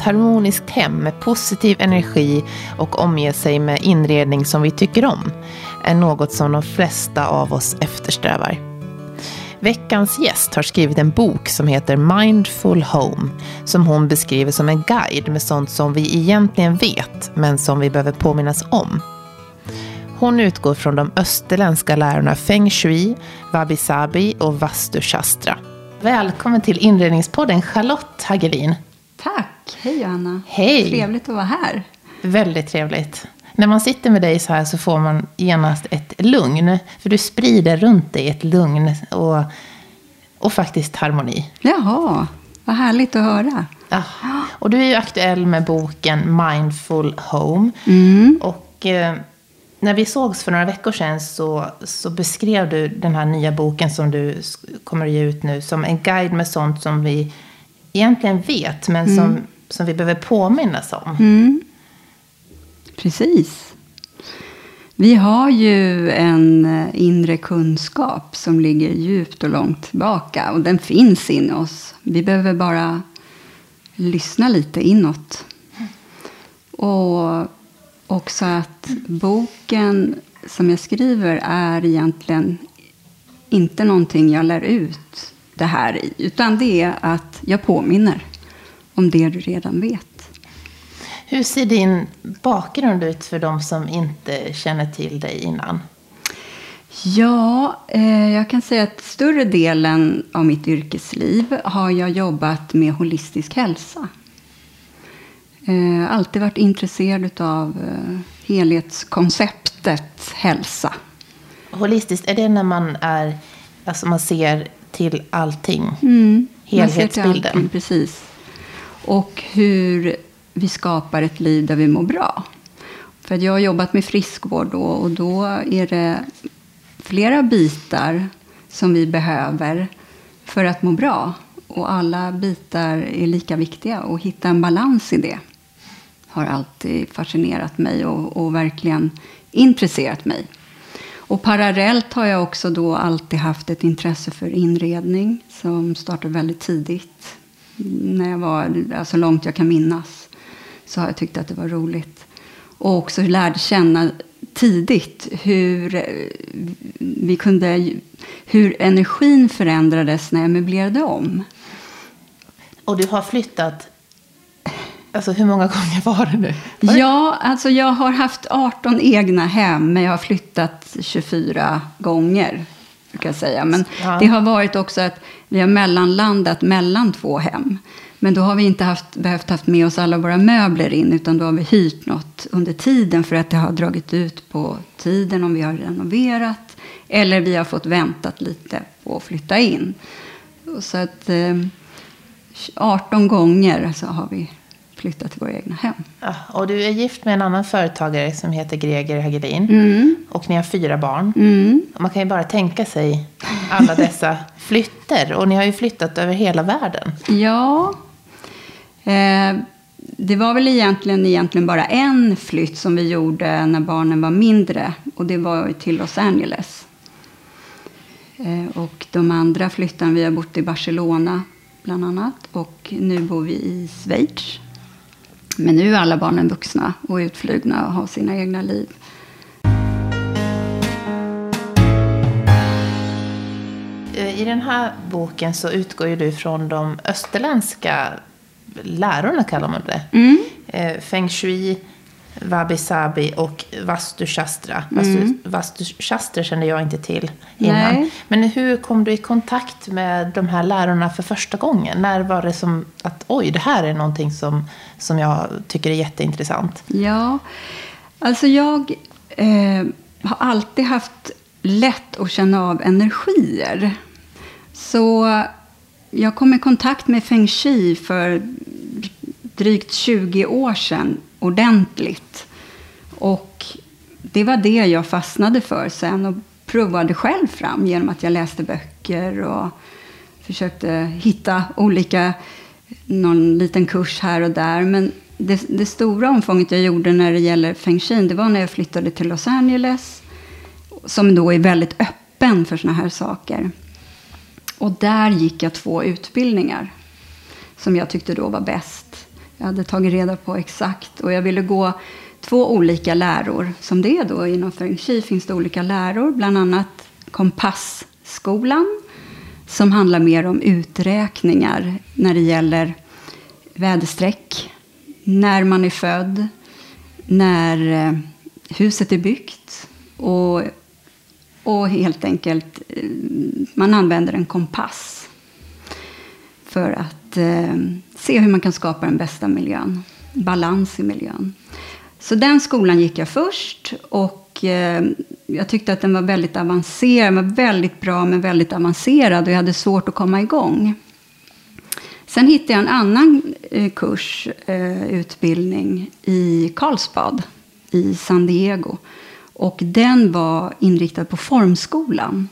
ett harmoniskt hem med positiv energi och omge sig med inredning som vi tycker om är något som de flesta av oss eftersträvar. Veckans gäst har skrivit en bok som heter Mindful Home som hon beskriver som en guide med sånt som vi egentligen vet men som vi behöver påminnas om. Hon utgår från de österländska lärorna Feng Shui, Wabi Sabi och Vastu Shastra. Välkommen till inredningspodden Charlotte Hagelin. Tack! Hej Johanna! Hej! Trevligt att vara här. Väldigt trevligt. När man sitter med dig så här så får man genast ett lugn. För du sprider runt dig ett lugn och, och faktiskt harmoni. Jaha, vad härligt att höra. Ja. Och du är ju aktuell med boken Mindful Home. Mm. Och eh, när vi sågs för några veckor sedan så, så beskrev du den här nya boken som du kommer att ge ut nu som en guide med sånt som vi egentligen vet men som, som vi behöver påminnas om. Mm. Precis. Vi har ju en eh, inre kunskap som ligger djupt och långt tillbaka. Och den finns in i oss. Vi behöver bara lyssna lite inåt. Och också att boken som jag skriver är egentligen inte någonting jag lär ut det här i. Utan det är att jag påminner om det du redan vet. Hur ser din bakgrund ut för de som inte känner till dig innan? Ja, eh, jag kan säga att större delen av mitt yrkesliv har jag jobbat med holistisk hälsa. Eh, alltid varit intresserad av eh, helhetskonceptet hälsa. Holistiskt, är det när man är, alltså man ser till allting? Mm, ser till Helhetsbilden. allting, Precis. Och hur vi skapar ett liv där vi mår bra. För att jag har jobbat med friskvård då, och då är det flera bitar som vi behöver för att må bra. Och alla bitar är lika viktiga. Och hitta en balans i det har alltid fascinerat mig och, och verkligen intresserat mig. Och parallellt har jag också då alltid haft ett intresse för inredning som startade väldigt tidigt. När jag var, alltså långt jag kan minnas, så har jag tyckt att det var roligt. Och också lärde känna tidigt hur eh, vi kunde, hur energin förändrades när jag möblerade om. Och du har flyttat, alltså hur många gånger var det nu? Var det- Ja, alltså jag har haft 18 egna hem, men jag har flyttat 24 gånger. Brukar jag säga. Men Ja. det har varit också att vi har mellanlandat mellan två hem. Men då har vi inte haft, behövt haft med oss alla våra möbler in, utan då har vi hyrt något under tiden för att det har dragit ut på tiden om vi har renoverat. Eller vi har fått väntat lite på att flytta in. Så att eh, 18 gånger så har vi flyttat till våra egna hem. Ja, och du är gift med en annan företagare som heter Greger Hagelin. Mm. Och ni har fyra barn. Mm. Man kan ju bara tänka sig alla dessa flytter. Och ni har ju flyttat över hela världen. Ja. Eh, det var väl egentligen, egentligen bara en flytt som vi gjorde när barnen var mindre. Och det var till Los Angeles. Eh, och de andra flyttarna, vi har bott i Barcelona bland annat. Och nu bor vi i Schweiz. Men nu är alla barnen vuxna och utflugna och har sina egna liv. Eh, I den här boken så utgår ju du från de österländska lärorna, kallar man det. Mm. Eh, Feng shui, wabi sabi och vastu shastra. Vastu, vastu shastra kände jag inte till innan. Nej. Men hur kom du i kontakt med de här lärorna för första gången? När var det som att oj, det här är någonting som, som jag tycker är jätteintressant? Ja, alltså jag eh, har alltid haft lätt att känna av energier. Så jag kom i kontakt med feng shui för drygt 20 år sedan ordentligt. Och det var det jag fastnade för sen och provade själv fram genom att jag läste böcker och försökte hitta olika, någon liten kurs här och där. Men det, det stora omfånget jag gjorde när det gäller feng shui, det var när jag flyttade till Los Angeles. Som då är väldigt öppen för sådana här saker. Och där gick jag två utbildningar. Som jag tyckte då var bäst. Jag hade tagit reda på exakt. Och jag ville gå två olika läror. Som det är då inom feng shui finns det olika läror. Bland annat kompassskolan. Som handlar mer om uträkningar när det gäller väderstreck. När man är född. När eh, huset är byggt. Och, och helt enkelt, eh, man använder en kompass. För att eh, se hur man kan skapa den bästa miljön. Balans i miljön. Så den skolan gick jag först. Och eh, jag tyckte att den var väldigt avancerad. Den var väldigt bra men väldigt avancerad. Och jag hade svårt att komma igång. Sen hittade jag en annan eh, kurs, eh, utbildning, i Karlsbad i San Diego. Och den var inriktad på formskolan.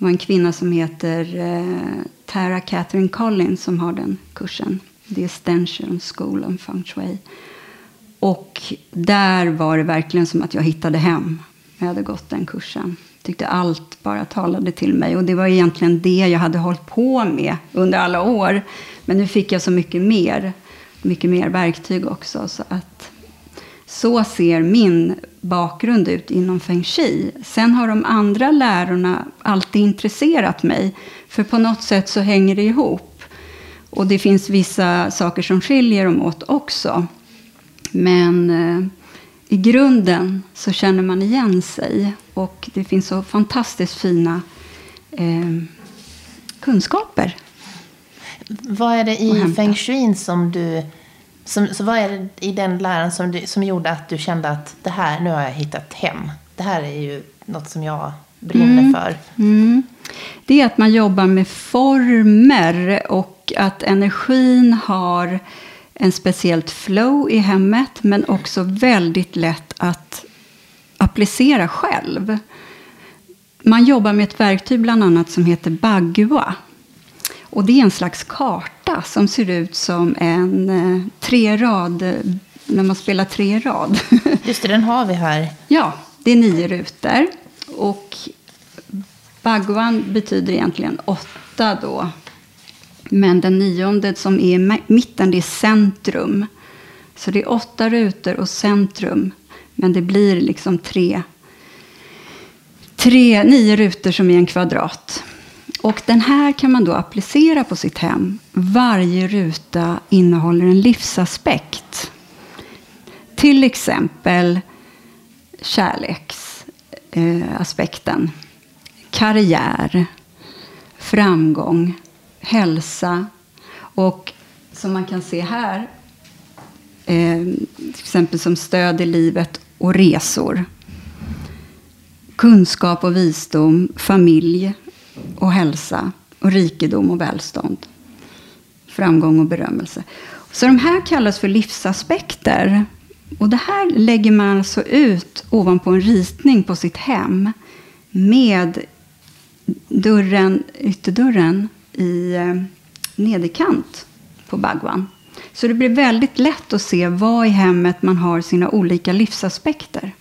Det var en kvinna som heter eh, Tara Catherine Collins som har den kursen. The Extension School of Feng Shui. Och där var det verkligen som att jag hittade hem. Jag hade gått den kursen. Tyckte allt bara talade till mig. Och det var egentligen det jag hade hållit på med under alla år. Men nu fick jag så mycket mer. Mycket mer verktyg också. Så att så ser min bakgrund ut inom feng shui. Sen har de andra lärorna alltid intresserat mig. För på något sätt så hänger det ihop. Och det finns vissa saker som skiljer dem åt också. Men eh, i grunden så känner man igen sig. Och det finns så fantastiskt fina eh, kunskaper. Vad är det i feng shuin som du... Som, så vad är det i den läran som, du, som gjorde att du kände att det här, nu har jag hittat hem. Det här är ju något som jag brinner mm. för. Mm. Det är att man jobbar med former och att energin har en speciellt flow i hemmet men också väldigt lätt att applicera själv. Man jobbar med ett verktyg bland annat som heter Bagua. Och det är en slags karta som ser ut som en eh, tre rad, när man spelar tre rad. Just det, den har vi här. Ja, det är nio rutor. Och Baguan betyder egentligen åtta då. Men den nionde som är i mitten, det är centrum. Så det är åtta rutor och centrum. Men det blir liksom tre, tre nio rutor som är en kvadrat. Och den här kan man då applicera på sitt hem. Varje ruta innehåller en livsaspekt. Till exempel kärleksaspekten, eh, karriär, framgång, hälsa och som man kan se här, eh, till exempel som stöd i livet och resor. Kunskap och visdom, familj och hälsa och rikedom och välstånd. Framgång och berömmelse. Så de här kallas för livsaspekter. Och det här lägger man alltså ut ovanpå en ritning på sitt hem med dörren, ytterdörren i eh, nederkant på Bagwan. Så det blir väldigt lätt att se var i hemmet man har sina olika livsaspekter.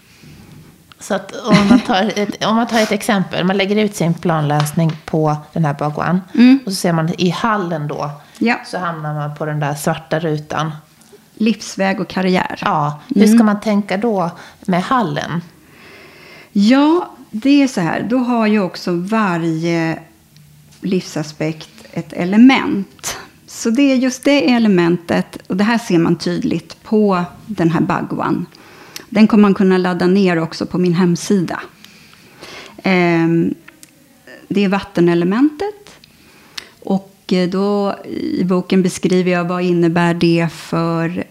Så att om, man tar ett, om man tar ett exempel, man lägger ut sin planlösning på den här Bagwan. Mm. Och så ser man i hallen då, ja. så hamnar man på den där svarta rutan. Livsväg och karriär. Ja, hur ska mm. man tänka då med hallen? Ja, det är så här. Då har ju också varje livsaspekt ett element. Så det är just det elementet, och det här ser man tydligt på den här Bagwan. Den kommer man kunna ladda ner också på min hemsida. Ehm, det är vattenelementet. Och eh, då i boken beskriver jag vad innebär det för...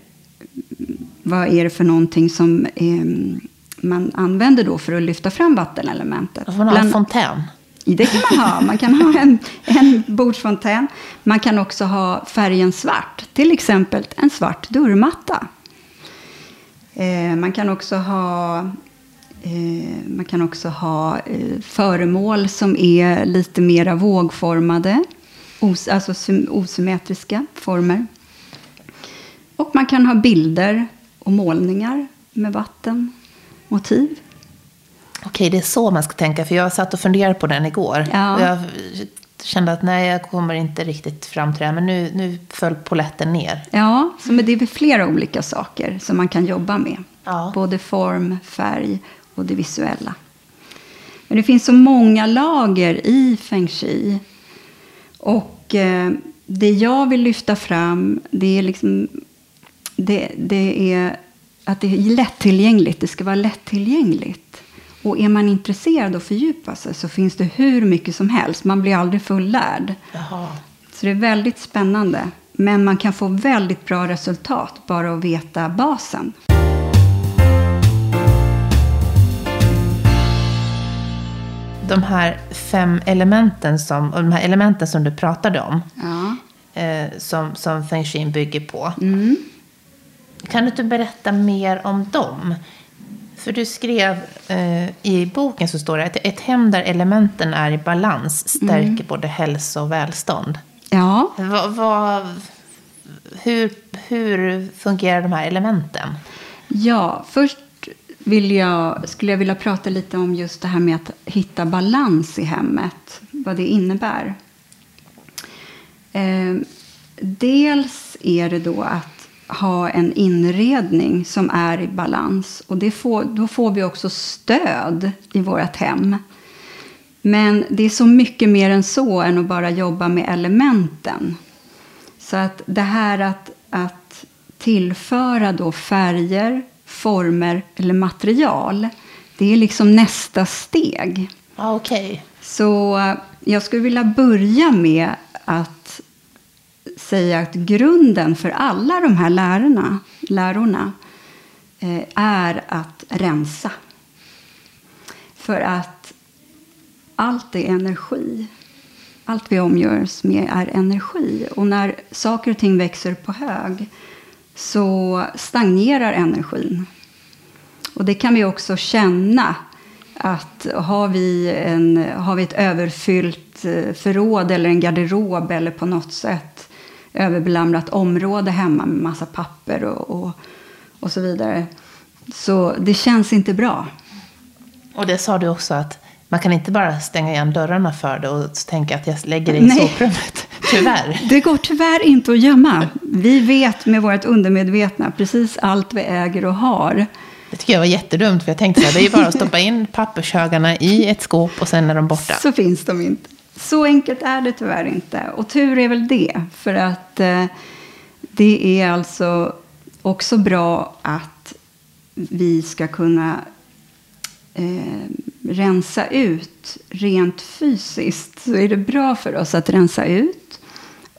Vad är det för någonting som ehm, man använder då för att lyfta fram vattenelementet? Man har en fontän. Det kan man ha. Man kan ha en, en bordsfontän. Man kan också ha färgen svart. Till exempel en svart dörrmatta. Eh, man kan också ha, eh, man kan också ha eh, föremål som är lite mera vågformade. Os, alltså osymmetriska former. Och man kan ha bilder och målningar med vattenmotiv. Okej, det är så man ska tänka. För jag satt och funderade på den igår. Ja. Jag kände att nej, jag kommer inte riktigt fram till det här, men nu, nu föll poletten ner. Ja, så men det är flera olika saker som man kan jobba med. Ja. Både form, färg och det visuella. Men det finns så många lager i feng shui. Och eh, det jag vill lyfta fram, det är liksom det, det är att det är lättillgängligt. Det ska vara lättillgängligt. Och är man intresserad och fördjupa sig så finns det hur mycket som helst. Man blir aldrig fullärd. Jaha. Så det är väldigt spännande. Men man kan få väldigt bra resultat bara att veta basen. De här fem elementen som, och de här elementen som du pratade om, Ja. eh, som, som feng shui bygger på. Mm. Kan du inte berätta mer om dem? För du skrev eh, i boken så står det att ett hem där elementen är i balans stärker både hälsa och välstånd. ja, Vad, vad, hur, hur fungerar de här elementen? Ja, först vill jag, skulle jag vilja prata lite om just det här med att hitta balans i hemmet. Vad det innebär. Eh, dels är det då att ha en inredning som är i balans. Och det får, då får vi också stöd i vårt hem. Men det är så mycket mer än så än att bara jobba med elementen. Så att det här att, att tillföra då färger, former eller material, det är liksom nästa steg. Ah, Okej. Så jag skulle vilja börja med att säga att grunden för alla de här lärorna, lärorna eh, är att rensa. För att allt är energi. Allt vi omgörs med är energi. Och när saker och ting växer på hög så stagnerar energin. Och det kan vi också känna. Att har vi, en, har vi ett överfyllt eh, förråd eller en garderob eller på något sätt överbelamrat område hemma med massa papper och, och, och så vidare. Så det känns inte bra. Och det sa du också att man kan inte bara stänga igen dörrarna för det och tänka att jag lägger det i Nej. soprummet. Tyvärr. Det går tyvärr inte att gömma. Vi vet med vårt undermedvetna precis allt vi äger och har. Det tycker jag var jättedumt, för jag tänkte att det är ju bara att stoppa in pappershögarna i ett skåp och sen är de borta. Så finns de inte. Så enkelt är det tyvärr inte. Och tur är väl det. För att eh, det är alltså också bra att vi ska kunna eh, rensa ut rent fysiskt. Så är det bra för oss att rensa ut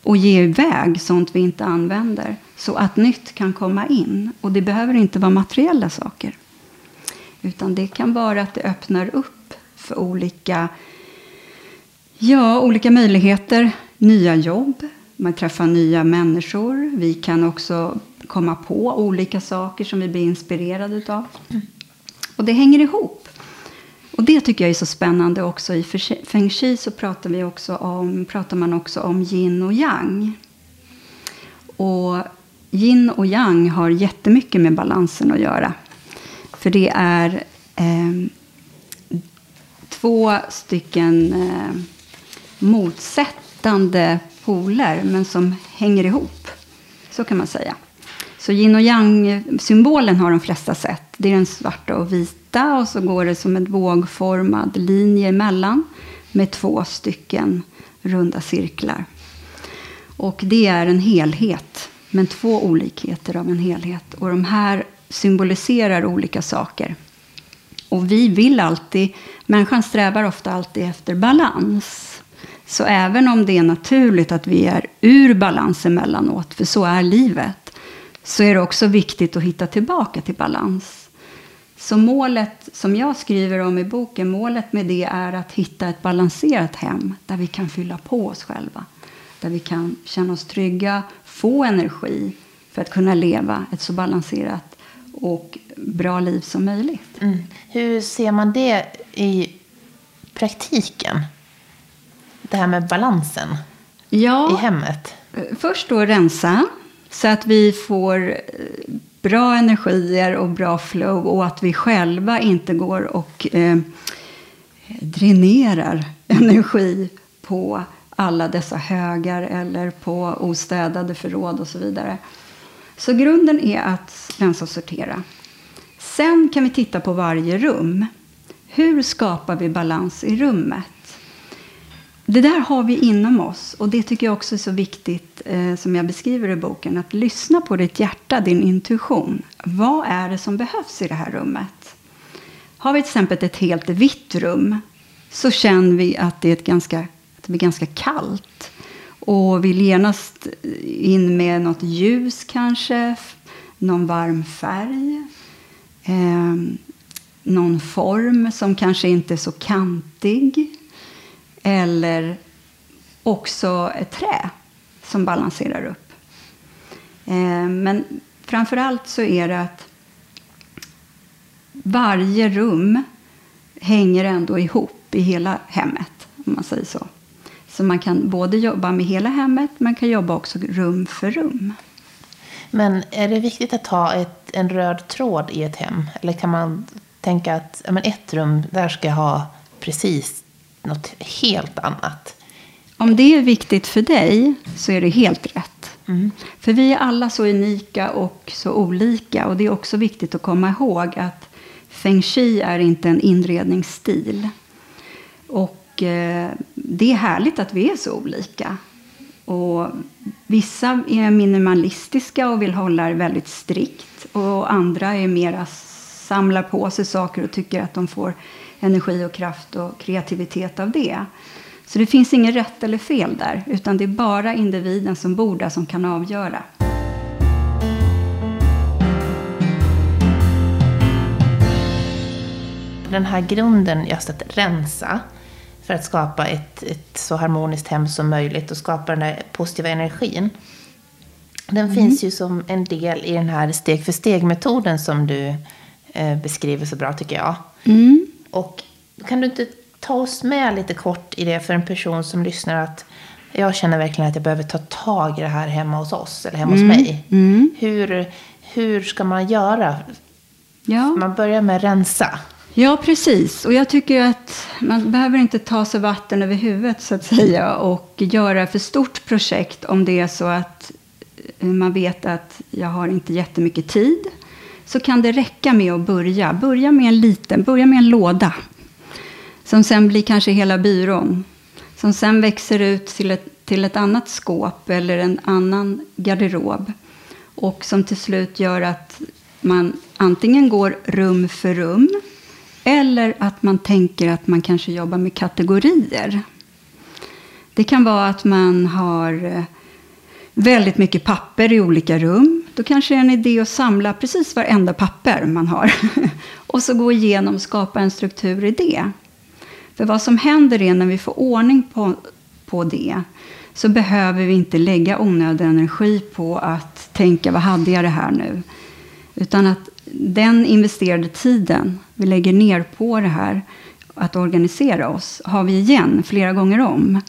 och ge iväg sånt vi inte använder. Så att nytt kan komma in. Och det behöver inte vara materiella saker. Utan det kan vara att det öppnar upp för olika Ja, olika möjligheter. Nya jobb, man träffar nya människor. Vi kan också komma på olika saker som vi blir inspirerade av. Och det hänger ihop. Och det tycker jag är så spännande också. I feng shui så pratar, vi också om, pratar man också om yin och yang. Och yin och yang har jättemycket med balansen att göra. För det är eh, två stycken eh, motsättande poler, men som hänger ihop. Så kan man säga. Så yin och yang-symbolen har de flesta sett. Det är den svarta och vita och så går det som en vågformad linje emellan med två stycken runda cirklar. Och det är en helhet, men två olikheter av en helhet. Och de här symboliserar olika saker. Och vi vill alltid, människan strävar ofta alltid efter balans. Så även om det är naturligt att vi är ur balans emellanåt, för så är livet, så är det också viktigt att hitta tillbaka till balans. Så målet som jag skriver om i boken, målet med det är att hitta ett balanserat hem där vi kan fylla på oss själva. Där vi kan känna oss trygga, få energi för att kunna leva ett så balanserat och bra liv som möjligt. Mm. Hur ser man det i praktiken? Det här med balansen Ja, i hemmet. Först då rensa så att vi får eh, bra energier och bra flow och att vi själva inte går och eh, dränerar energi på alla dessa högar eller på ostädade förråd och så vidare. Så grunden är att rensa och sortera. Sen kan vi titta på varje rum. Hur skapar vi balans i rummet? Det där har vi inom oss och det tycker jag också är så viktigt eh, som jag beskriver i boken. Att lyssna på ditt hjärta, din intuition. Vad är det som behövs i det här rummet? Har vi till exempel ett helt vitt rum så känner vi att det, är ett ganska, att det blir ganska kallt. Och vill genast in med något ljus kanske, någon varm färg. Eh, någon form som kanske inte är så kantig. Eller också ett trä som balanserar upp. Eh, men framför allt så är det att varje rum hänger ändå ihop i hela hemmet, om man säger så. Så man kan både jobba med hela hemmet, man kan jobba också rum för rum. Men är det viktigt att ha ett, en röd tråd i ett hem? Eller kan man tänka att men ett rum, där ska jag ha precis något helt annat? Om det är viktigt för dig så är det helt rätt. Mm. För vi är alla så unika och så olika. Och det är också viktigt att komma ihåg att feng shui är inte en inredningsstil. Och eh, det är härligt att vi är så olika. Och vissa är minimalistiska och vill hålla det väldigt strikt. Och andra är mera samlar på sig saker och tycker att de får energi och kraft och kreativitet av det. Så det finns inget rätt eller fel där, utan det är bara individen som bor där som kan avgöra. Den här grunden, just att rensa, för att skapa ett, ett så harmoniskt hem som möjligt och skapa den där positiva energin. Den mm. finns ju som en del i den här steg för steg-metoden som du eh, beskriver så bra tycker jag. Mm. Och kan du inte ta oss med lite kort i det för en person som lyssnar att jag känner verkligen att jag behöver ta tag i det här hemma hos oss eller hemma mm. hos mig. Mm. Hur, hur ska man göra? Ja. Man börjar med att rensa. Ja, precis. Och jag tycker att man behöver inte ta sig vatten över huvudet så att säga och göra för stort projekt om det är så att man vet att jag har inte jättemycket tid så kan det räcka med att börja. Börja med en liten, börja med en låda. Som sen blir kanske hela byrån. Som sen växer ut till ett, till ett annat skåp eller en annan garderob. Och som till slut gör att man antingen går rum för rum. Eller att man tänker att man kanske jobbar med kategorier. Det kan vara att man har eh, väldigt mycket papper i olika rum. Då kanske det är en idé att samla precis varenda papper man har. och så gå igenom och skapa en struktur i det. För vad som händer är när vi får ordning på, på det så behöver vi inte lägga onödig energi på att tänka vad hade jag det här nu? Utan att den investerade tiden vi lägger ner på det här, att organisera oss, har vi igen flera gånger om.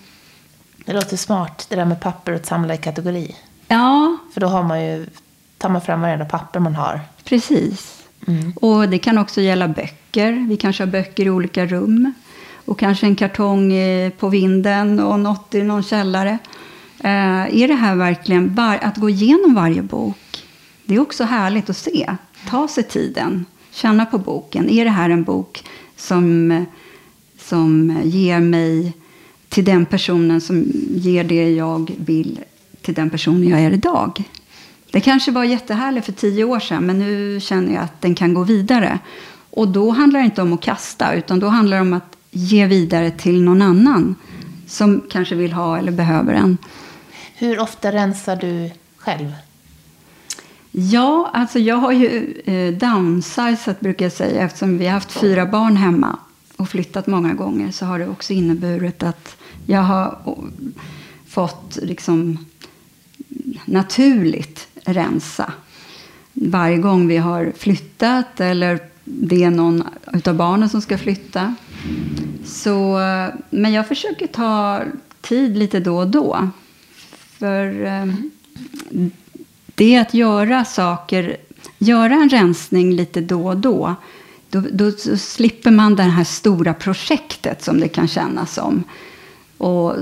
Det låter smart, det där med papper och att samla i kategori. Ja. För då har man ju, tar man fram varenda papper man har. Precis. Mm. Och det kan också gälla böcker. Vi kanske har böcker i olika rum. Och kanske en kartong på vinden och något i någon källare. Eh, är det här verkligen att gå igenom varje bok? Det är också härligt att se. Ta sig tiden. Känna på boken. Är det här en bok som, som ger mig till den personen som ger det jag vill till den personen jag är idag. Det kanske var jättehärligt för tio år sedan, men nu känner jag att den kan gå vidare. Och då handlar det inte om att kasta, utan då handlar det om att ge vidare till någon annan som kanske vill ha eller behöver en. Hur ofta rensar du själv? Ja, alltså jag har ju eh, downsizat brukar jag säga eftersom vi har haft fyra barn hemma och flyttat många gånger så har det också inneburit att jag har fått liksom naturligt rensa. Varje gång vi har flyttat eller det är någon av barnen som ska flytta. Så, men jag försöker ta tid lite då och då. För eh, det är att göra saker, göra en rensning lite då och då. Då, då slipper man det här stora projektet som det kan kännas som. Och,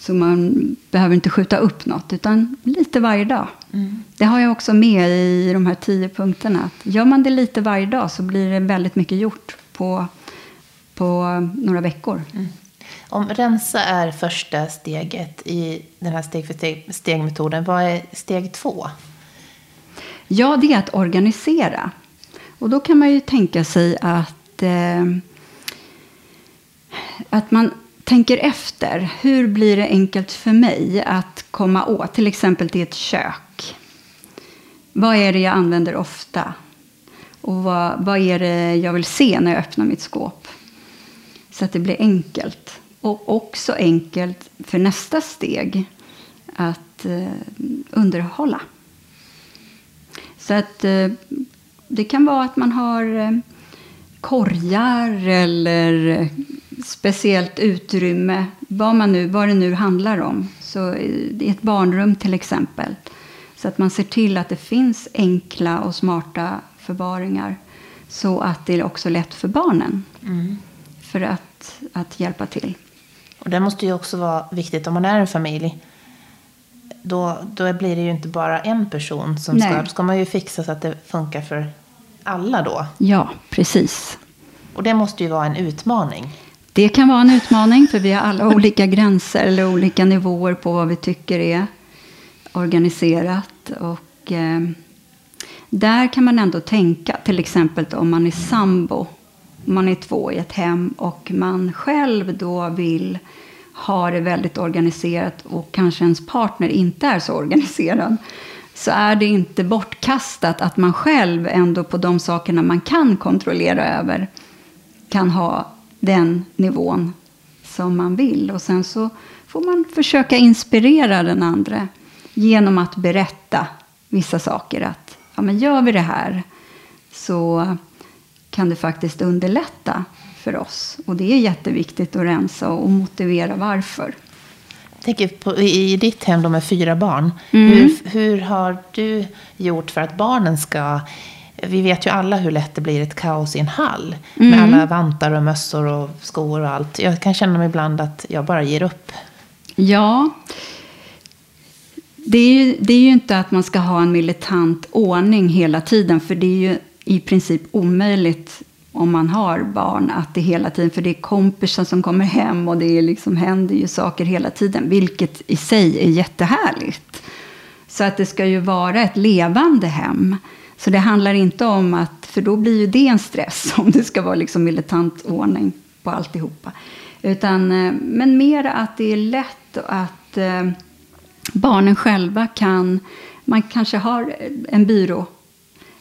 så man behöver inte skjuta upp något, utan lite varje dag. Mm. Det har jag också med i de här tio punkterna. Gör man det lite varje dag så blir det väldigt mycket gjort på, på några veckor. Mm. Om rensa är första steget i den här steg för steg, stegmetoden, vad är steg två? Ja, det är att organisera. Och då kan man ju tänka sig att, eh, att man tänker efter. Hur blir det enkelt för mig att komma åt, till exempel till ett kök? Vad är det jag använder ofta? Och vad, vad är det jag vill se när jag öppnar mitt skåp? Så att det blir enkelt. Och också enkelt för nästa steg, att eh, underhålla. Så att eh, det kan vara att man har eh, korgar eller speciellt utrymme, vad, man nu, vad det nu handlar om. Så I ett barnrum till exempel. Så att man ser till att det finns enkla och smarta förvaringar. Så att det är också lätt för barnen. Mm. För att, att hjälpa till. Och det måste ju också vara viktigt om man är en familj. Då, då blir det ju inte bara en person som Nej. ska... Då ska man ju fixa så att det funkar för alla då. Ja, precis. Och det måste ju vara en utmaning. Det kan vara en utmaning, för vi har alla olika gränser eller olika nivåer på vad vi tycker är organiserat. Och, eh, där kan man ändå tänka, till exempel om man är sambo, man är två i ett hem och man själv då vill ha det väldigt organiserat och kanske ens partner inte är så organiserad så är det inte bortkastat att man själv ändå på de sakerna man kan kontrollera över kan ha den nivån som man vill. Och sen så får man försöka inspirera den andra genom att berätta vissa saker. Att ja, men gör vi det här så kan det faktiskt underlätta för oss. Och det är jätteviktigt att rensa och motivera varför. Jag tänker på, i ditt hem med fyra barn. Mm. Hur, hur har du gjort för att barnen ska vi vet ju alla hur lätt det blir ett kaos i en hall. Mm. Med alla vantar och mössor och skor och allt. Jag kan känna mig ibland att jag bara ger upp. Ja. Det är, ju, det är ju inte att man ska ha en militant ordning hela tiden. För det är ju i princip omöjligt om man har barn att det hela tiden, för det är kompisar som kommer hem och det är liksom, händer ju saker hela tiden, vilket i sig är jättehärligt. Så att det ska ju vara ett levande hem. Så det handlar inte om att, för då blir ju det en stress om det ska vara liksom militant ordning på alltihopa. Utan, eh, men mer att det är lätt att eh, barnen själva kan, man kanske har en byrå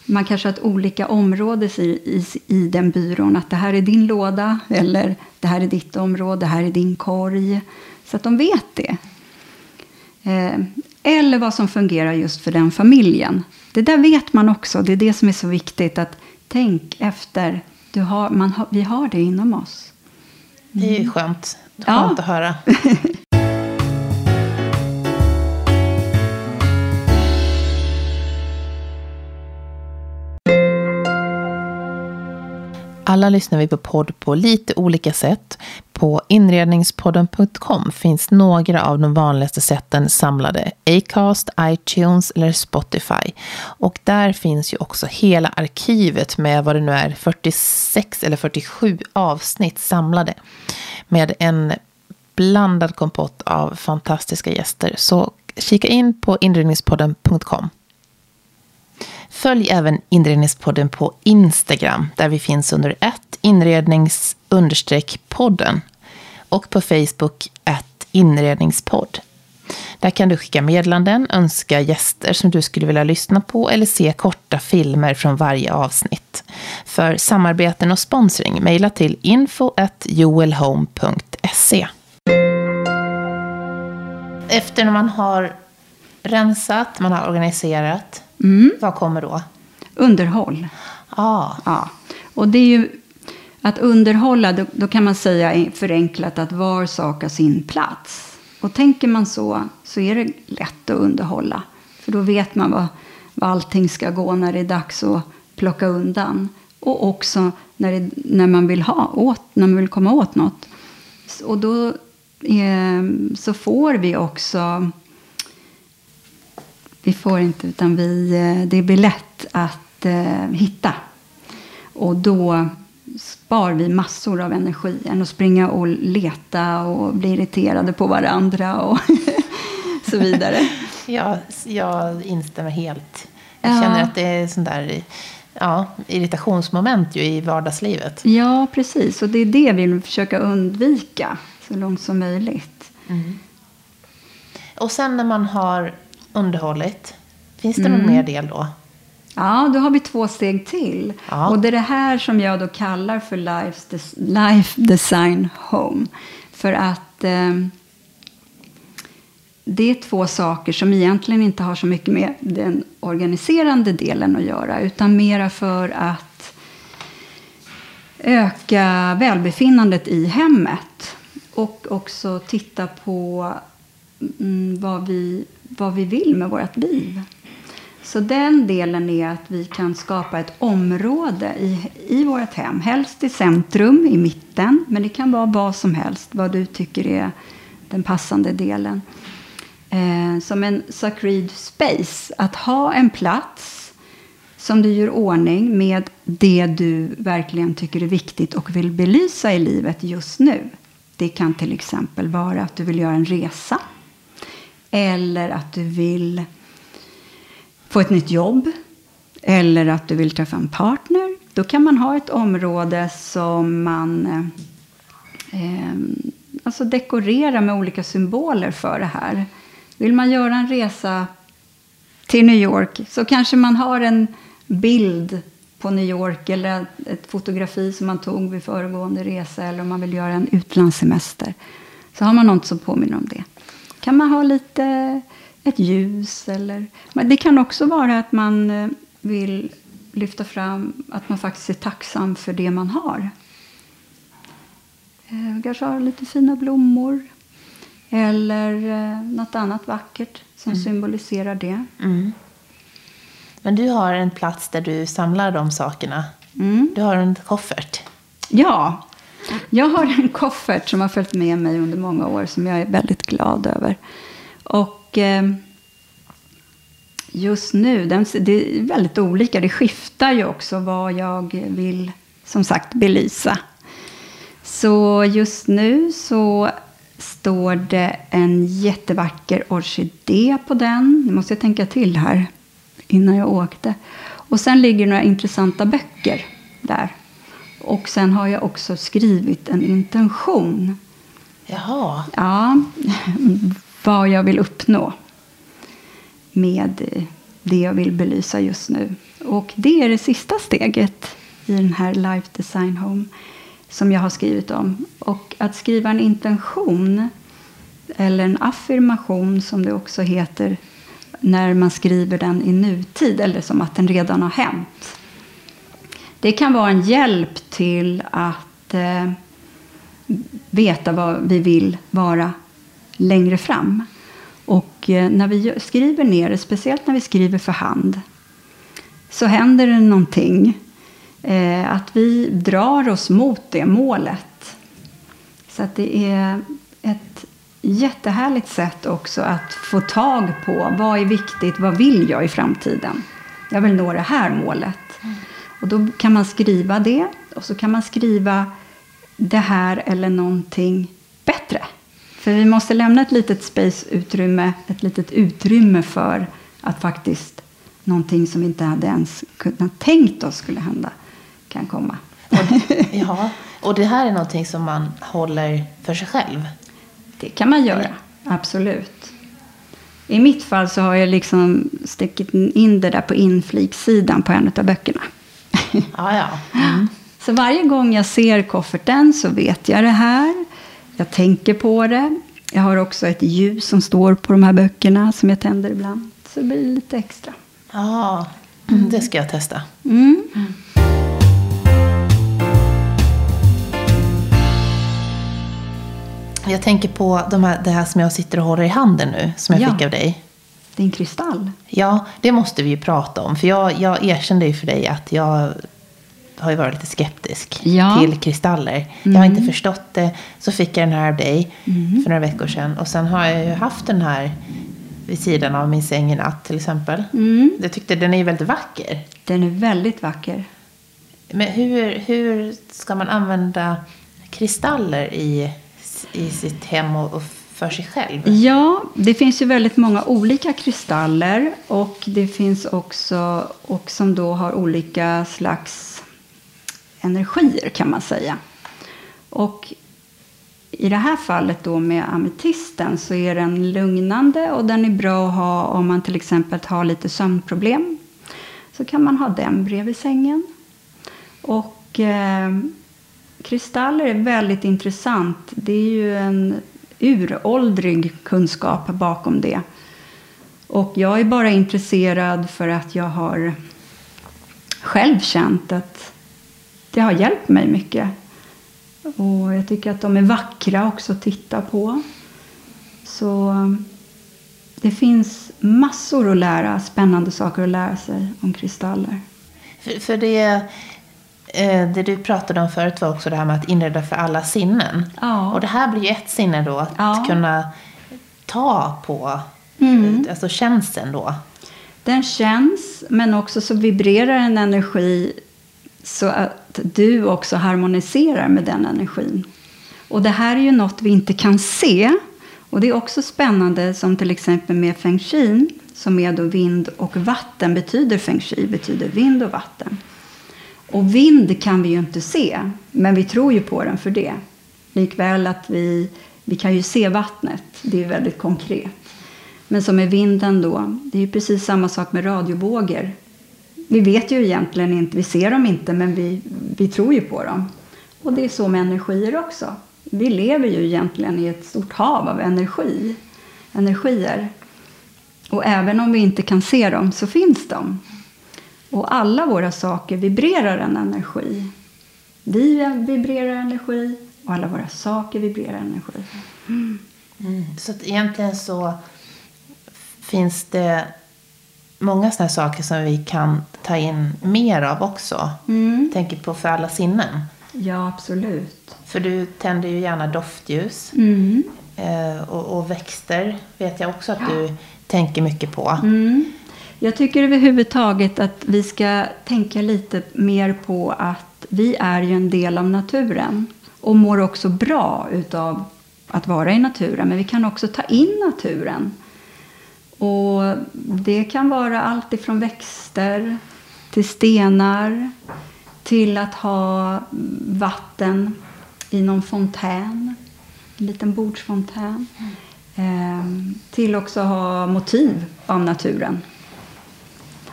man kanske har ett olika områden i, i, i, den byrån. Att det här är din låda, eller det här är ditt område, det här är din korg. Så att de vet det. Eh, eller vad som fungerar just för den familjen. Det där vet man också. Det är det som är så viktigt. att Tänk efter. Du har, man vi har det inom oss. Mm. Det är ju skönt. Skönt ja. att höra. Alla lyssnar vi på podd på lite olika sätt. På inredningspodden.com finns några av de vanligaste sätten samlade. Acast, iTunes eller Spotify. Och där finns ju också hela arkivet med vad det nu är, 46 eller 47 avsnitt samlade. Med en blandad kompott av fantastiska gäster. Så kika in på inredningspodden.com. Följ även Inredningspodden på Instagram där vi finns under ett inrednings podden och på Facebook ett inredningspodd. Där kan du skicka meddelanden, önska gäster som du skulle vilja lyssna på eller se korta filmer från varje avsnitt. För samarbeten och sponsring, mejla till info.joelhome.se. Efter när man har rensat, man har organiserat, Mm. Vad kommer då? Underhåll. Ah. Ja. Och det är ju att underhålla, då, då, kan man säga förenklat att var sak har sin plats. Och tänker man så, så är det lätt att underhålla. För då vet man vad, vad allting ska gå när det är dags att plocka undan. Och också när, det, när, man, vill ha åt, när man vill komma åt något. Och då eh, så får vi också... Vi får inte, utan vi, eh, det blir lätt att eh, hitta. Och då spar vi massor av energi än att springa och leta och bli irriterade på varandra och så vidare. Ja, jag instämmer helt. Jag ja. känner att det är sån där ja, irritationsmoment ju i vardagslivet. Ja, precis. Och det är det vi vill försöka undvika så långt som möjligt. Mm. Och sen när man har underhållit, finns det mm. någon mer del då? Ja, då har vi två steg till. Ja. Och det är det här som jag då kallar för Life Design Home. För att eh, det är två saker som egentligen inte har så mycket med den organiserande delen att göra. Utan mera för att öka välbefinnandet i hemmet. Och också titta på mm, vad, vi, vad vi vill med vårt liv. Så den delen är att vi kan skapa ett område i, i vårt hem. Helst i centrum, i mitten. Men det kan vara vad som helst, vad du tycker är den passande delen. Eh, som en sacred space. Att ha en plats som du gör ordning med det du verkligen tycker är viktigt och vill belysa i livet just nu. Det kan till exempel vara att du vill göra en resa. Eller att du vill få ett nytt jobb eller att du vill träffa en partner. Då kan man ha ett område som man eh, ehm, alltså dekorerar med olika symboler för det här. Vill man göra en resa till New York så kanske man har en bild på New York eller ett fotografi som man tog vid föregående resa eller om man vill göra en utlandssemester. Så har man något som påminner om det. Kan man ha lite ett ljus. Eller, men det kan också vara att man eh, vill lyfta fram att man faktiskt är tacksam för det man har. Eh, kanske har lite fina blommor. Eller eh, något annat vackert som mm. symboliserar det. Mm. Men du har en plats där du samlar de sakerna. Mm. Du har en koffert. Ja, jag har en koffert som har följt med mig under många år som jag är väldigt glad över. Och eh, just nu, det är väldigt olika. Det skiftar ju också vad jag vill, som sagt, belysa. Så just nu så står det en jättevacker orkidé på den. Nu måste jag tänka till här innan jag åkte. Och sen ligger några intressanta böcker där. Och sen har jag också skrivit en intention. Jaha. Ja, vad jag vill uppnå med det jag vill belysa just nu. Och det är det sista steget i den här Life Design Home som jag har skrivit om. Och att skriva en intention, eller en affirmation som det också heter när man skriver den i nutid, eller som att den redan har hänt. Det kan vara en hjälp till att eh, veta vad vi vill vara längre fram. Och eh, när vi skriver ner det, speciellt när vi skriver för hand, så händer det någonting. Eh, att vi drar oss mot det målet. Så att det är ett jättehärligt sätt också att få tag på vad är viktigt, vad vill jag i framtiden? Jag vill nå det här målet. Mm. Och då kan man skriva det och så kan man skriva det här eller någonting bättre. För vi måste lämna ett litet space-utrymme, ett litet utrymme för att faktiskt någonting som vi inte hade ens kunnat tänkt oss skulle hända kan komma. Och, ja, och det här är någonting som man håller för sig själv? Det kan man göra, absolut. I mitt fall så har jag liksom stuckit in det där på infliksidan på en av böckerna. Ja, ja. Mm. Så varje gång jag ser kofferten så vet jag det här. Jag tänker på det. Jag har också ett ljus som står på de här böckerna som jag tänder ibland. Så det blir lite extra. Ja, mm. det ska jag testa. Mm. Jag tänker på de här, det här som jag sitter och håller i handen nu, som jag ja. fick av dig. Din kristall. Ja, det måste vi ju prata om. För jag, jag erkände ju för dig att jag har ju varit lite skeptisk Ja. till kristaller. Jag har inte förstått det. Så fick jag den här av dig för några veckor sedan. Och sen har jag ju haft den här vid sidan av min säng i natt till exempel. Jag tyckte den är ju väldigt vacker. Den är väldigt vacker. Men hur, hur ska man använda kristaller i, i sitt hem och, och för sig själv? Ja, det finns ju väldigt många olika kristaller och det finns också och som då har olika slags energier kan man säga. Och i det här fallet då med ametisten så är den lugnande och den är bra att ha om man till exempel har lite sömnproblem. Så kan man ha den bredvid sängen. Och eh, kristaller är väldigt intressant. Det är ju en uråldrig kunskap bakom det. Och jag är bara intresserad för att jag har själv känt att det har hjälpt mig mycket. Och jag tycker att de är vackra också att titta på. Så det finns massor att lära, spännande saker att lära sig om kristaller. För, för det, det du pratade om förut var också det här med att inreda för alla sinnen. Ja. Och det här blir ju ett sinne då, att Ja. kunna ta på Mm. alltså känseln då. Den känns, men också så vibrerar en energi så att du också harmoniserar med den energin. Och det här är ju något vi inte kan se. Och det är också spännande som till exempel med feng shui, som är då vind och vatten betyder feng shui, betyder vind och vatten. Och vind kan vi ju inte se, men vi tror ju på den för det. Likväl att vi, vi kan ju se vattnet, det är väldigt konkret. Men som med vinden då, det är ju precis samma sak med radiovågor. Vi vet ju egentligen inte, vi ser dem inte, men vi, vi tror ju på dem. Och det är så med energier också. Vi lever ju egentligen i ett stort hav av energi, energier. Och även om vi inte kan se dem så finns de. Och alla våra saker vibrerar en energi. Vi vibrerar energi och alla våra saker vibrerar energi. Så att egentligen så finns det många sådana saker som vi kan ta in mer av också. Mm. Tänker på för alla sinnen. Ja, absolut. För du tänder ju gärna doftljus. Mm. Eh, och, och växter vet jag också att du tänker mycket på. Mm. Jag tycker överhuvudtaget att vi ska tänka lite mer på att vi är ju en del av naturen och mår också bra utav att vara i naturen. Men vi kan också ta in naturen. Och det kan vara allt ifrån växter till stenar till att ha vatten i någon fontän, en liten bordsfontän. Ehm, till också ha motiv av naturen.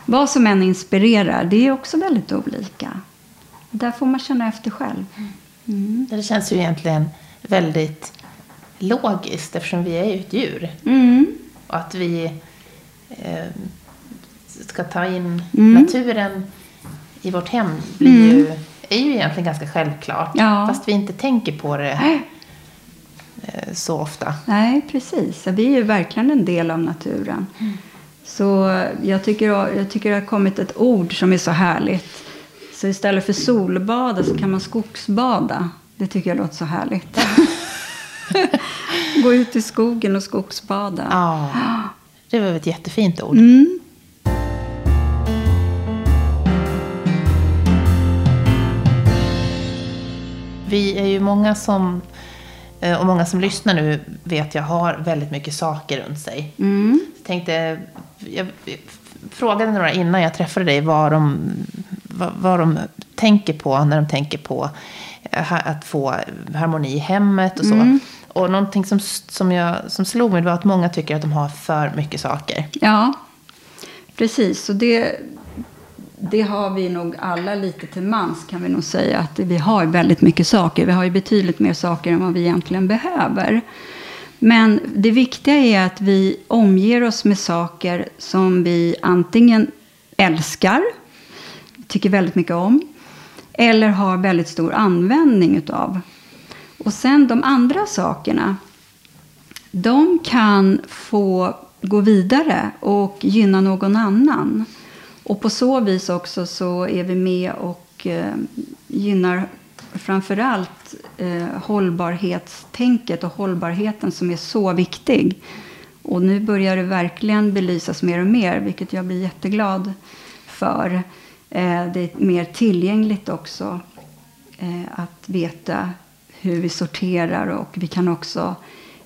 Vad som än inspirerar, det är också väldigt olika. Där får man känna efter själv. Mm. Det känns ju egentligen väldigt logiskt eftersom vi är ju ett djur. Mm. Och att vi eh, ska ta in Mm. naturen i vårt hem blir ju, är ju egentligen ganska självklart. Ja. Fast vi inte tänker på det eh, så ofta. Nej, precis. Vi är ju verkligen en del av naturen. Så jag tycker, jag tycker det har kommit ett ord som är så härligt. Så istället för solbada så kan man skogsbada. Det tycker jag låter så härligt. Gå ut i skogen och skogsbada. Ja, det var ett jättefint ord. Mm. Vi är ju många som, eh, och många som lyssnar nu vet jag har väldigt mycket saker runt sig. Mm. Jag tänkte, jag frågade några innan jag träffade dig vad de, vad, vad de tänker på när de tänker på eh, att få harmoni i hemmet och så. Och någonting som, som, jag, som slog mig var att många tycker att de har för mycket saker. Ja, precis. Och det, det har vi nog alla lite till mans kan vi nog säga. Att vi har väldigt mycket saker. Vi har ju betydligt mer saker än vad vi egentligen behöver. Men det viktiga är att vi omger oss med saker som vi antingen älskar, tycker väldigt mycket om, eller har väldigt stor användning utav. Och sen de andra sakerna, de kan få gå vidare och gynna någon annan. Och på så vis också så är vi med och eh, gynnar framförallt eh, hållbarhetstänket och hållbarheten som är så viktig. Och nu börjar det verkligen belysas mer och mer, vilket jag blir jätteglad för. Eh, det är mer tillgängligt också eh, att veta hur vi sorterar och vi kan också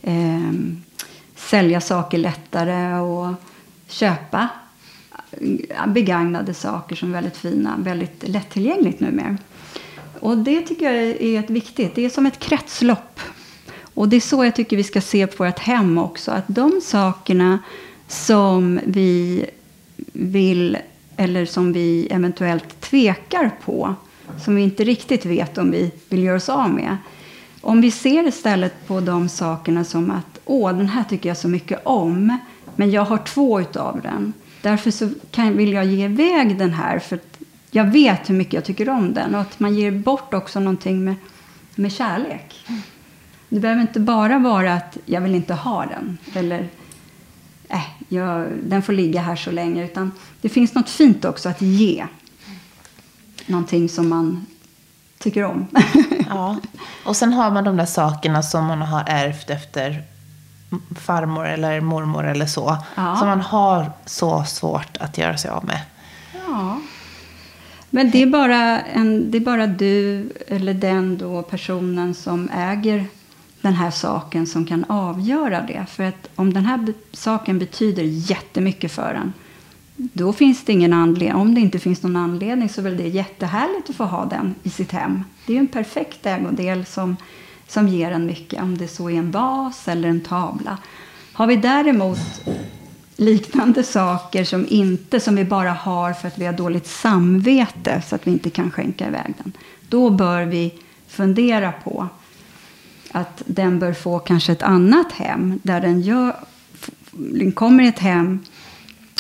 eh, sälja saker lättare och köpa eh, begagnade saker som är väldigt fina, väldigt lättillgängligt numera. Och det tycker jag är ett viktigt, det är som ett kretslopp. Och det är så jag tycker vi ska se på vårt hem också, att de sakerna som vi vill eller som vi eventuellt tvekar på, som vi inte riktigt vet om vi vill göra oss av med. Om vi ser istället på de sakerna som att åh, den här tycker jag så mycket om, men jag har två utav den. Därför så kan, vill jag ge iväg den här, för jag vet hur mycket jag tycker om den. Och att man ger bort också någonting med, med kärlek. Det behöver inte bara vara att jag vill inte ha den. Eller äh, jag, den får ligga här så länge. Utan det finns något fint också att ge. Någonting som man tycker om. ja. Och sen har man de där sakerna som man har ärvt efter farmor eller mormor eller så. Ja. Som man har så svårt att göra sig av med. Ja. Men det är, bara en, det är bara du eller den då personen som äger den här saken som kan avgöra det. För att om den här saken betyder jättemycket för en då finns det ingen anledning. Om det inte finns någon anledning så är väl det jättehärligt att få ha den i sitt hem. Det är ju en perfekt ägodel som, som ger en mycket. Om det så är en vas eller en tavla. Har vi däremot liknande saker som inte som vi bara har för att vi har dåligt samvete så att vi inte kan skänka iväg den. Då bör vi fundera på att den bör få kanske ett annat hem där den, gör, den kommer i ett hem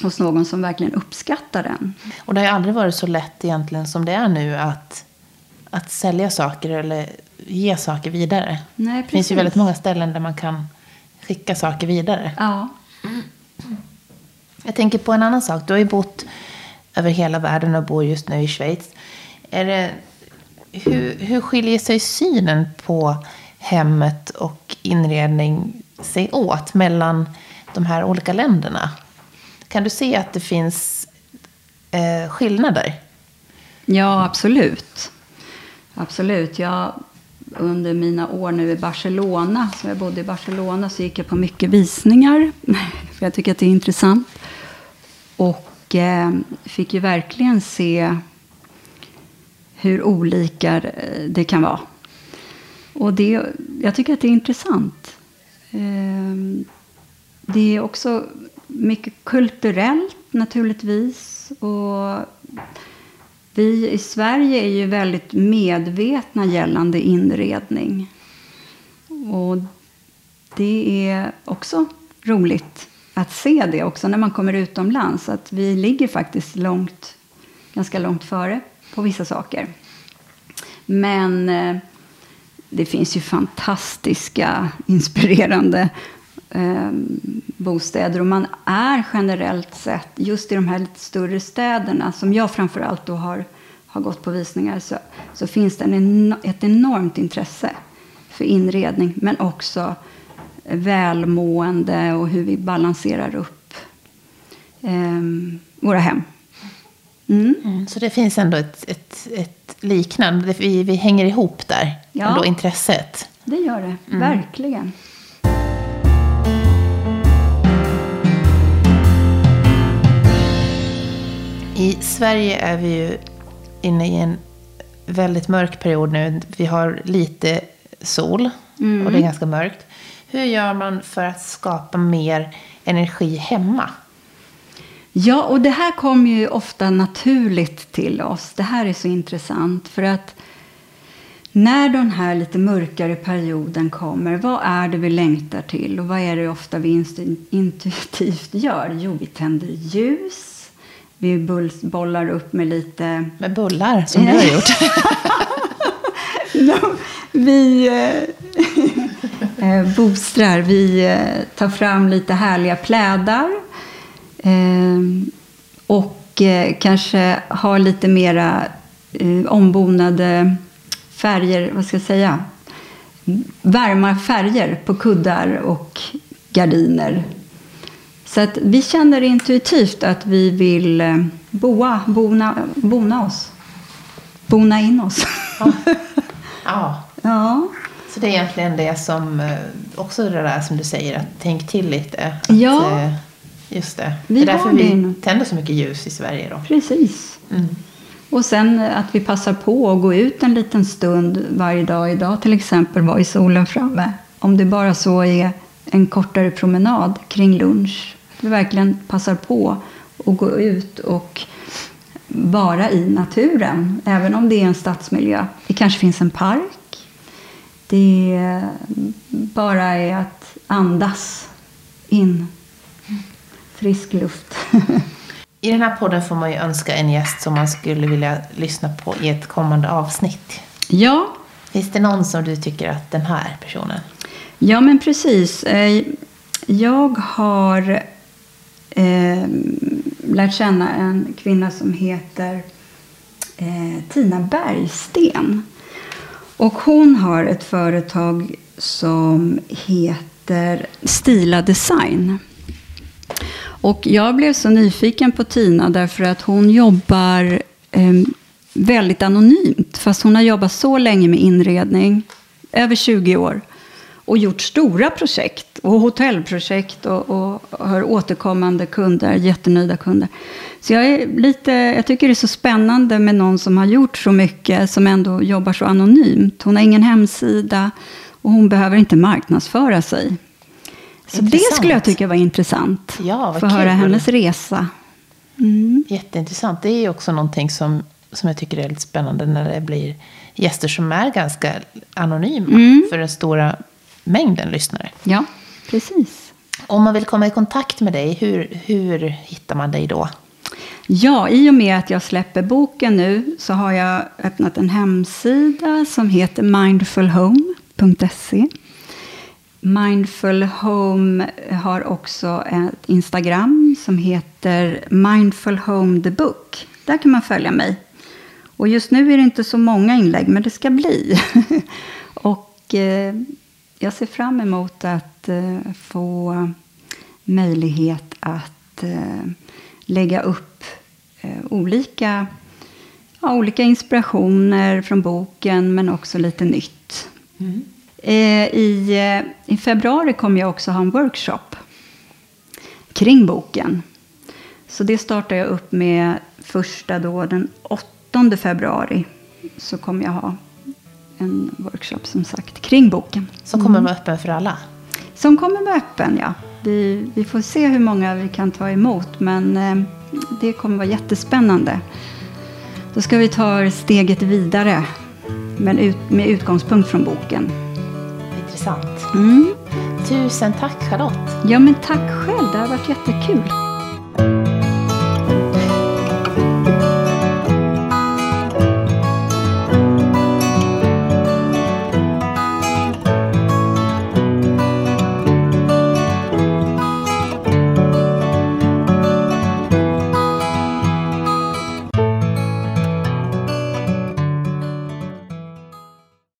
hos någon som verkligen uppskattar den. Och det har ju aldrig varit så lätt egentligen som det är nu att, att sälja saker eller ge saker vidare. Nej, det finns ju väldigt många ställen där man kan skicka saker vidare. Ja. Jag tänker på en annan sak. Du har ju bott över hela världen och bor just nu i Schweiz. Är det, hur, hur skiljer sig synen på hemmet och inredning sig åt mellan de här olika länderna? Kan du se att det finns eh, skillnader? Ja, absolut. Absolut. Jag, under mina år nu i Barcelona, som jag bodde i Barcelona, så gick jag på mycket visningar. För jag tycker att det är intressant. Och eh, fick ju verkligen se hur olika eh, det kan vara. Och det, jag tycker att det är intressant. Eh, det är också mycket kulturellt naturligtvis. Och vi i Sverige är ju väldigt medvetna gällande inredning. Och det är också roligt att se det också när man kommer utomlands. Att vi ligger faktiskt långt, ganska långt före på vissa saker. Men eh, det finns ju fantastiska, inspirerande eh, bostäder. Och man är generellt sett, just i de här lite större städerna, som jag framförallt då har, har gått på visningar, så, så finns det en, ett enormt intresse för inredning, men också välmående och hur vi balanserar upp eh, våra hem. Mm. Mm, så det finns ändå ett, ett, ett liknande, vi, vi hänger ihop där, ja, ändå intresset. det gör det, mm. verkligen. I Sverige är vi ju inne i en väldigt mörk period nu. Vi har lite sol mm. och det är ganska mörkt. Hur gör man för att skapa mer energi hemma? Ja, och det här kommer ju ofta naturligt till oss. Det här är så intressant för att när den här lite mörkare perioden kommer, vad är det vi längtar till och vad är det ofta vi intuitivt gör? Jo, vi tänder ljus, vi bollar upp med lite... Med bullar, som du har gjort. vi eh, boostrar. Vi eh, tar fram lite härliga plädar. Eh, och eh, kanske har lite mera ombonade färger, vad ska jag säga, varma färger på kuddar och gardiner. Så att vi känner intuitivt att vi vill boa, bona, bona oss. Bona in oss. Ja. ja. ja. Så det är egentligen det som, eh, också det där som du säger, att tänk till lite. Att, Ja. eh, Just det. Vi det är därför vi inom- tänder så mycket ljus i Sverige då. Precis. Mm. Och sen att vi passar på att gå ut en liten stund varje dag. Idag till exempel var i solen framme. Om det bara så är en kortare promenad kring lunch. Vi verkligen passar på att gå ut och vara i naturen. Även om det är en stadsmiljö. Det kanske finns en park. Det bara är att andas in frisk luft. I den här podden får man ju önska en gäst som man skulle vilja lyssna på i ett kommande avsnitt. ja, Finns det någon som du tycker att den här personen? Ja, men precis. Eh, Jag har eh, lärt känna en kvinna som heter eh, Tina Bergsten. Och hon har ett företag som heter Stila Design. Och jag blev så nyfiken på Tina därför att hon jobbar eh, väldigt anonymt. Fast hon har jobbat så länge med inredning, över 20 år. Och gjort stora projekt och hotellprojekt och, och har återkommande kunder, jättenöjda kunder. Så jag, är lite, jag tycker det är så spännande med någon som har gjort så mycket som ändå jobbar så anonymt. Hon har ingen hemsida och hon behöver inte marknadsföra sig. Så det Intressant. skulle jag tycka var intressant. Ja, Få höra hennes resa. Mm. Jätteintressant. Det är också någonting som, som jag tycker är lite spännande när det blir gäster som är ganska anonyma Mm. för den stora mängden lyssnare. Ja, precis. Om man vill komma i kontakt med dig, hur, hur hittar man dig då? Ja, i och med att jag släpper boken nu så har jag öppnat en hemsida som heter mindfulhome.se. Mindful Home har också ett Instagram som heter Mindful Home the Book. Där kan man följa mig. Och just nu är det inte så många inlägg, men det ska bli. och eh, jag ser fram emot att eh, få möjlighet att eh, lägga upp eh, olika, ja, olika inspirationer från boken, men också lite nytt. Eh, I, I februari kommer jag också ha en workshop kring boken. Så det startar jag upp med första då den 8 februari. Så kommer jag ha en workshop som sagt kring boken. Som kommer vara öppen för alla. Som kommer vara öppen, ja. Vi, vi får se hur många vi kan ta emot, men eh, det kommer vara jättespännande. Då ska vi ta steget vidare, men ut, med utgångspunkt från boken. Intressant. Mm. Tusen tack Charlotte. Ja, men tack själv. Det har varit jättekul.